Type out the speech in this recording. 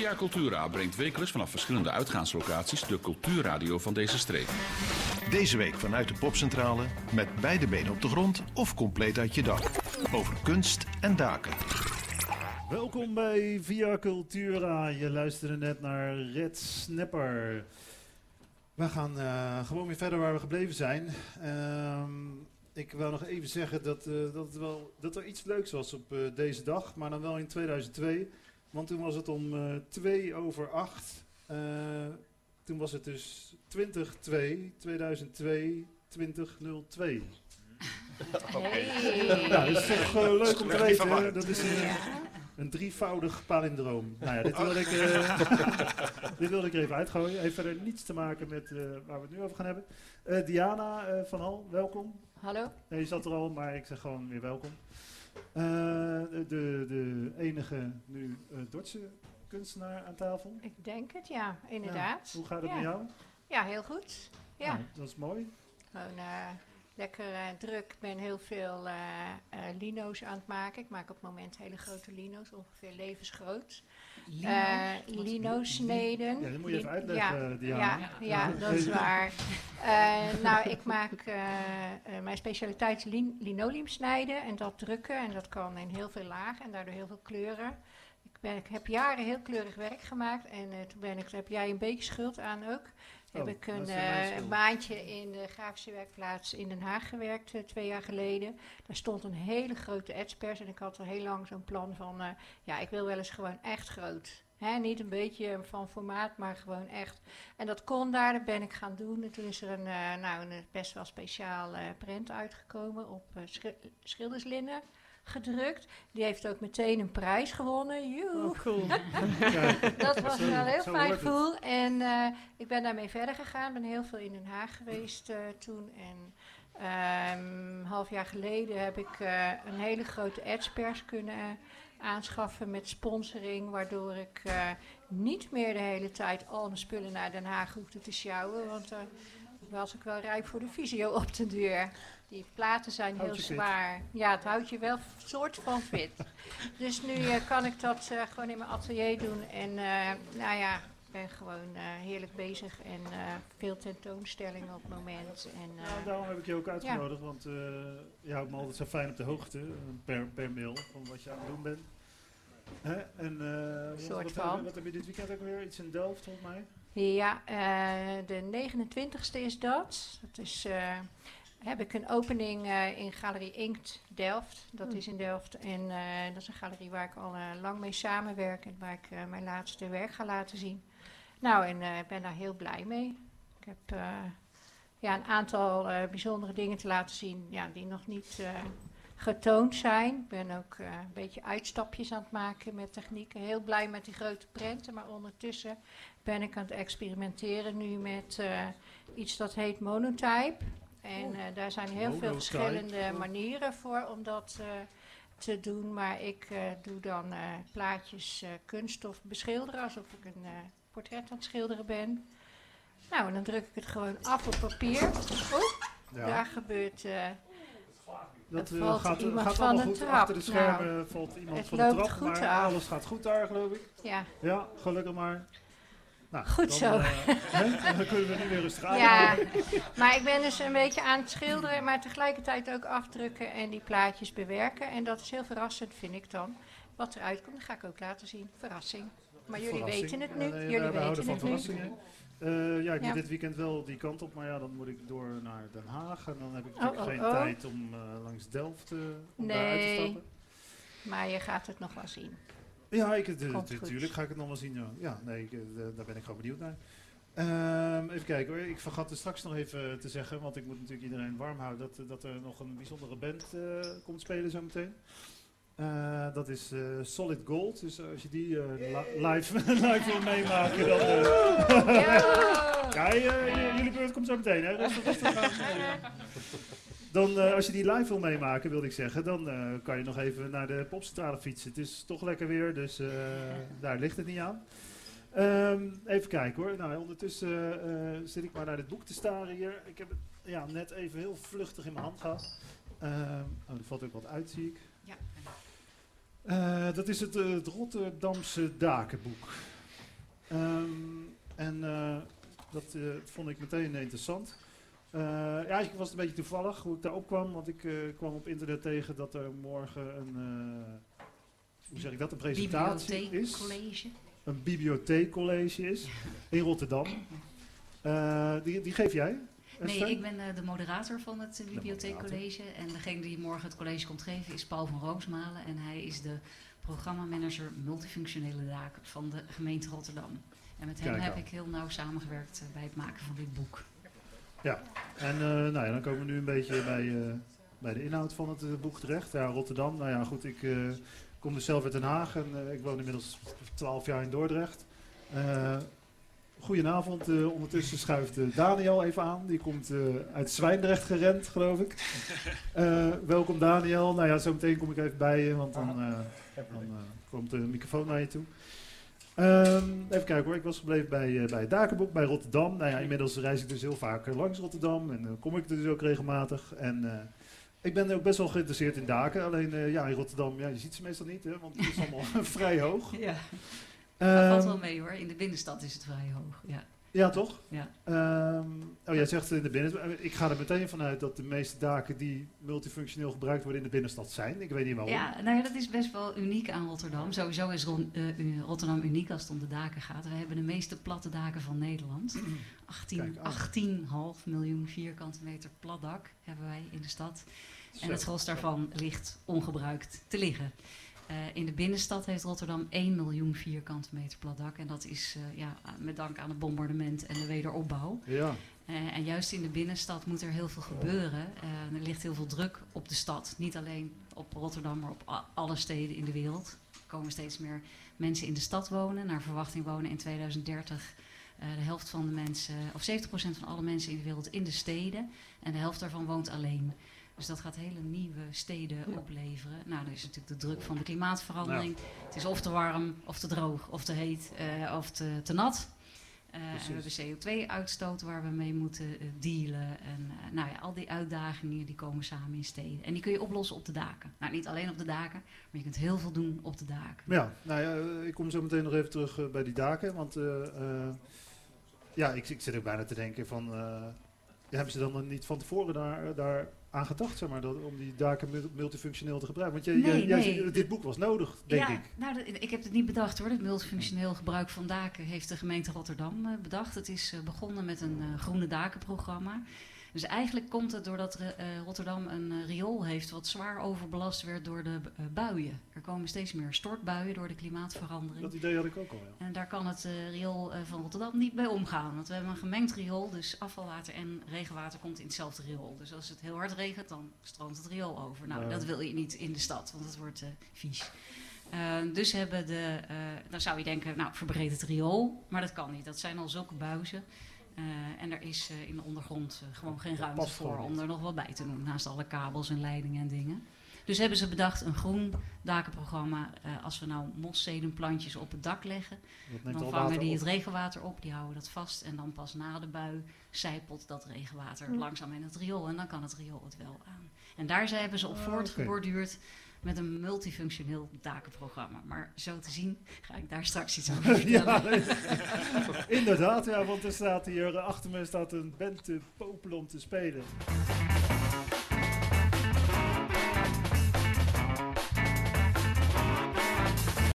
Via Cultura brengt wekelijks vanaf verschillende uitgaanslocaties de cultuurradio van deze streek. Deze week vanuit de Popcentrale met beide benen op de grond of compleet uit je dak. Over kunst en daken. Welkom bij Via Cultura. Je luisterde net naar Red Snapper. We gaan eh, gewoon weer verder waar we gebleven zijn. Ehm, ik wil nog even zeggen dat, eh, dat, het wel, dat er iets leuks was op eh, deze dag, maar dan wel in 2002. Want toen was het om eh 2 over 8. toen was het dus 2002, 2002, 2002. Hey. Ja, dat is toch eh, leuk om te weten. Dat is een, Ja. een drievoudig palindroom. Nou ja, dit wilde ik, eh, dit wilde ik er even uitgooien. Heeft verder niets te maken met eh, waar we het nu over gaan hebben. Eh, Diana eh, van Hal, welkom. Hallo? Nee, je zat er al, maar ik zeg gewoon weer welkom. Eh, de, de enige nu Dordtse kunstenaar aan tafel. Ik denk het, ja, inderdaad. Hoe gaat het Ja. met jou? Ja, heel goed. Ja, Nou, dat is mooi. gewoon eh, lekker eh, druk. Ik ben heel veel eh, eh, lino's aan het maken. Ik maak op het moment hele grote lino's, ongeveer levensgroot. Eh, lino-sneden. Ja, dat moet je even uitleggen, ja, Diana. Ja, ja, dat is waar. Nou, ik maak mijn specialiteit is lin linoleum snijden en dat drukken. En dat kan in heel veel lagen en daardoor heel veel kleuren. Ik, ben, ik heb jaren heel kleurig werk gemaakt en toen ben ik, heb jij een beetje schuld aan ook. Heb Oh, ik een, eh, een maandje in de grafische werkplaats in Den Haag gewerkt, eh, twee jaar geleden. Daar stond een hele grote edspers en ik had al heel lang zo'n plan van, eh, ja, ik wil wel eens gewoon echt groot. Hè, niet een beetje van formaat, maar gewoon echt. En dat kon daar, dat ben ik gaan doen. En toen is er een, eh, nou, een best wel speciaal eh, print uitgekomen op eh, schil- schilderslinnen gedrukt. Die heeft ook meteen een prijs gewonnen. Joe. Oh, cool. Dat was wel een heel fijn gevoel. En eh, ik ben daarmee verder gegaan. Ben heel veel in Den Haag geweest eh, toen. En ehm, een half jaar geleden heb ik eh, een hele grote adspers kunnen aanschaffen met sponsoring. Waardoor ik niet meer de hele tijd al mijn spullen naar Den Haag hoefde te sjouwen. Want was ik wel rijp voor de visio op de deur. Die platen zijn heel fit. zwaar. Ja, het houdt je wel soort van fit. Dus nu eh, kan ik dat eh, gewoon in mijn atelier doen. En eh, nou ja, ik ben gewoon heerlijk bezig. En veel tentoonstellingen op het moment. En, Nou, daarom heb ik je ook uitgenodigd, want je houdt me altijd zo fijn op de hoogte per, per mail van wat je aan het doen bent. Hè? En eh, wat, van. Heb, wat heb je dit weekend ook weer? Iets in Delft volgens mij? Ja, eh, de 29ste is dat. Dat is, eh, heb ik een opening in Galerie Inkt Delft. Dat is in Delft. En dat is een galerie waar ik al lang mee samenwerk en waar ik mijn laatste werk ga laten zien. Nou, en ik ben daar heel blij mee. Ik heb ja, een aantal bijzondere dingen te laten zien ja, die nog niet getoond zijn. Ik ben ook eh, een beetje uitstapjes aan het maken met technieken. Heel blij met die grote prenten, maar ondertussen ben ik aan het experimenteren nu met eh, iets dat heet monotype. En eh, daar zijn heel veel verschillende manieren voor om dat te doen. Maar ik doe dan plaatjes kunststof beschilderen alsof ik een portret aan het schilderen ben. Nou, en dan druk ik het gewoon af op papier. Oeh, daar gebeurt... dat eh, valt gaat, iemand gaat van allemaal goed. trap. Achter de schermen Nou, valt iemand het van de loopt trap, goed maar af. alles gaat goed daar geloof ik. ja, Ja, gelukkig maar. Nou, Goed dan, zo. eh, dan kunnen we nu weer rustig aan. Ja, maar ik ben dus een beetje aan het schilderen, maar tegelijkertijd ook afdrukken en die plaatjes bewerken. En dat is heel verrassend, vind ik dan. Wat eruit komt, dat ga ik ook laten zien. Verrassing. Maar jullie Verrassing. weten het Ja, nu. jullie weten houden het van nu. verrassingen. Eh, ja, ik Ja. moet dit weekend wel die kant op, maar ja, dan moet ik door naar Den Haag. En dan heb ik Oh, natuurlijk oh, geen oh. tijd om eh, langs Delft eh, om daar uit te Nee. stappen. Maar je gaat het nog wel zien. Ja, ik, natuurlijk ga ik het nog wel zien. Ja, ja nee, ik, daar ben ik gewoon benieuwd naar. Ehm, even kijken hoor, ik vergat er straks nog even te zeggen, want ik moet natuurlijk iedereen warm houden, dat, dat er nog een bijzondere band komt spelen zometeen. Eh, dat is eh, Solid Gold, dus als je die eh, li- live, live wil meemaken, dan... eh, ja, jullie beurt komt zo meteen, hè? Rustig, rustig aan. Dan, als je die live wil meemaken, wilde ik zeggen, dan eh, kan je nog even naar de popcentrale fietsen. Het is toch lekker weer, dus eh, daar ligt het niet aan. Ehm, even kijken hoor. Nou, ondertussen eh, zit ik maar naar dit boek te staren hier. Ik heb het ja, net even heel vluchtig in mijn hand gehad. Ehm, oh, er valt ook wat uit, zie ik. Ja. Eh, dat is het, eh, het Rotterdamse Dakenboek. Ehm, en eh, dat vond ik meteen interessant. Ja, eigenlijk was het een beetje toevallig hoe ik daarop kwam, want ik kwam op internet tegen dat er morgen een, hoe zeg ik dat, een presentatie is. College. Een bibliotheekcollege is in Rotterdam. Die, die geef jij? Esther? Nee, ik ben eh, de moderator van het uh, bibliotheekcollege. En degene die morgen het college komt geven is Paul van Roosmalen. En hij is de programmamanager multifunctionele daken van de gemeente Rotterdam. En met hem Kijk heb ik heel nauw samengewerkt eh, bij het maken van dit boek. En eh, nou ja, dan komen we nu een beetje bij, eh, bij de inhoud van het eh, boek terecht. Ja, Rotterdam. Nou ja, goed, ik eh, kom dus zelf uit Den Haag en eh, ik woon inmiddels 12 jaar in Dordrecht. Goedenavond, eh, ondertussen schuift eh, Daniel even aan. Die komt eh, uit Zwijndrecht gerend, geloof ik. Welkom Daniel. Nou ja, zo meteen kom ik even bij je, want dan, eh, dan komt de microfoon naar je toe. Ehm, even kijken hoor, ik was gebleven bij, bij het Dakenboek, bij Rotterdam. Nou ja, inmiddels reis ik dus heel vaak langs Rotterdam en dan kom ik er dus ook regelmatig. En ik ben ook best wel geïnteresseerd in daken. Alleen ja, in Rotterdam, ja, je ziet ze meestal niet, hè, want het is allemaal vrij hoog. Ja, dat valt Ehm, wel mee hoor. In de binnenstad is het vrij hoog. Ja. ja, toch? Ja. Ehm, oh, jij zegt in de binnen. Ik ga er meteen vanuit dat de meeste daken die multifunctioneel gebruikt worden in de binnenstad zijn. Ik weet niet waarom. Ja, nou ja, dat is best wel uniek aan Rotterdam. Sowieso is Ron- eh, Rotterdam uniek als het om de daken gaat. We hebben de meeste platte daken van Nederland. 18 Kijk aan. 18,5 miljoen vierkante meter plat dak hebben wij in de stad. En het gros daarvan ligt ongebruikt te liggen. Eh, in de binnenstad heeft Rotterdam 1 miljoen vierkante meter plat dak. En dat is eh, ja, met dank aan het bombardement en de wederopbouw. Ja, Eh, en juist in de binnenstad moet er heel veel gebeuren. Er ligt heel veel druk op de stad. Niet alleen op Rotterdam, maar op alle steden in de wereld. Er komen steeds meer mensen in de stad wonen. Naar verwachting wonen in 2030 eh, de helft van de mensen, of 70% van alle mensen in de wereld in de steden. En de helft daarvan woont alleen. Dus dat gaat hele nieuwe steden opleveren. Nou, er is natuurlijk de druk van de klimaatverandering. Het is of te warm, of te droog, of te heet, eh, of te, te nat. Eh, en we hebben CO2-uitstoot waar we mee moeten eh, dealen. En nou ja, al die uitdagingen die komen samen in steden. En die kun je oplossen op de daken. Nou, niet alleen op de daken, maar je kunt heel veel doen op de daken. Ja, nou ja, ik kom zo meteen nog even terug bij die daken. Want ja, ik, ik zit ook bijna te denken van... eh, hebben ze dan niet van tevoren daar, daar aan gedacht, zeg maar, dat, om die daken mul- multifunctioneel te gebruiken? Want jij, Nee, jij, nee. zegt, dit boek was nodig, denk ja, ik. Nou, ik heb het niet bedacht hoor. Het multifunctioneel gebruik van daken heeft de gemeente Rotterdam eh, bedacht. Het is eh, begonnen met een eh, groene dakenprogramma. Dus eigenlijk komt het doordat eh, Rotterdam een eh, riool heeft wat zwaar overbelast werd door de eh, buien. Er komen steeds meer stortbuien door de klimaatverandering. Dat idee had ik ook al, ja. En daar kan het riool van Rotterdam niet bij omgaan. Want we hebben een gemengd riool, dus afvalwater en regenwater komt in hetzelfde riool. Dus als het heel hard regent, dan stroomt het riool over. Nou, dat wil je niet in de stad, want het wordt vies. Dus hebben de, dan zou je denken, nou, verbreed het riool. Maar dat kan niet. Dat zijn al zulke buizen. Eh, en er is eh, in de ondergrond eh, gewoon geen ruimte voor om er nog wat bij te doen. Naast alle kabels en leidingen en dingen. Dus hebben ze bedacht een groen dakenprogramma. eh, als we nou moszedenplantjes op het dak leggen, dan vangen die op. het regenwater op, die houden dat vast. En dan pas na de bui zijpelt dat regenwater Hm. langzaam in het riool. En dan kan het riool het wel aan. En daar zijn- hebben ze op Ah, voortgeborduurd met een multifunctioneel dakenprogramma. Maar zo te zien ga ik daar straks iets over vertellen. ja, inderdaad, ja, want er staat hier, eh, achter me staat een band te popelen om te spelen.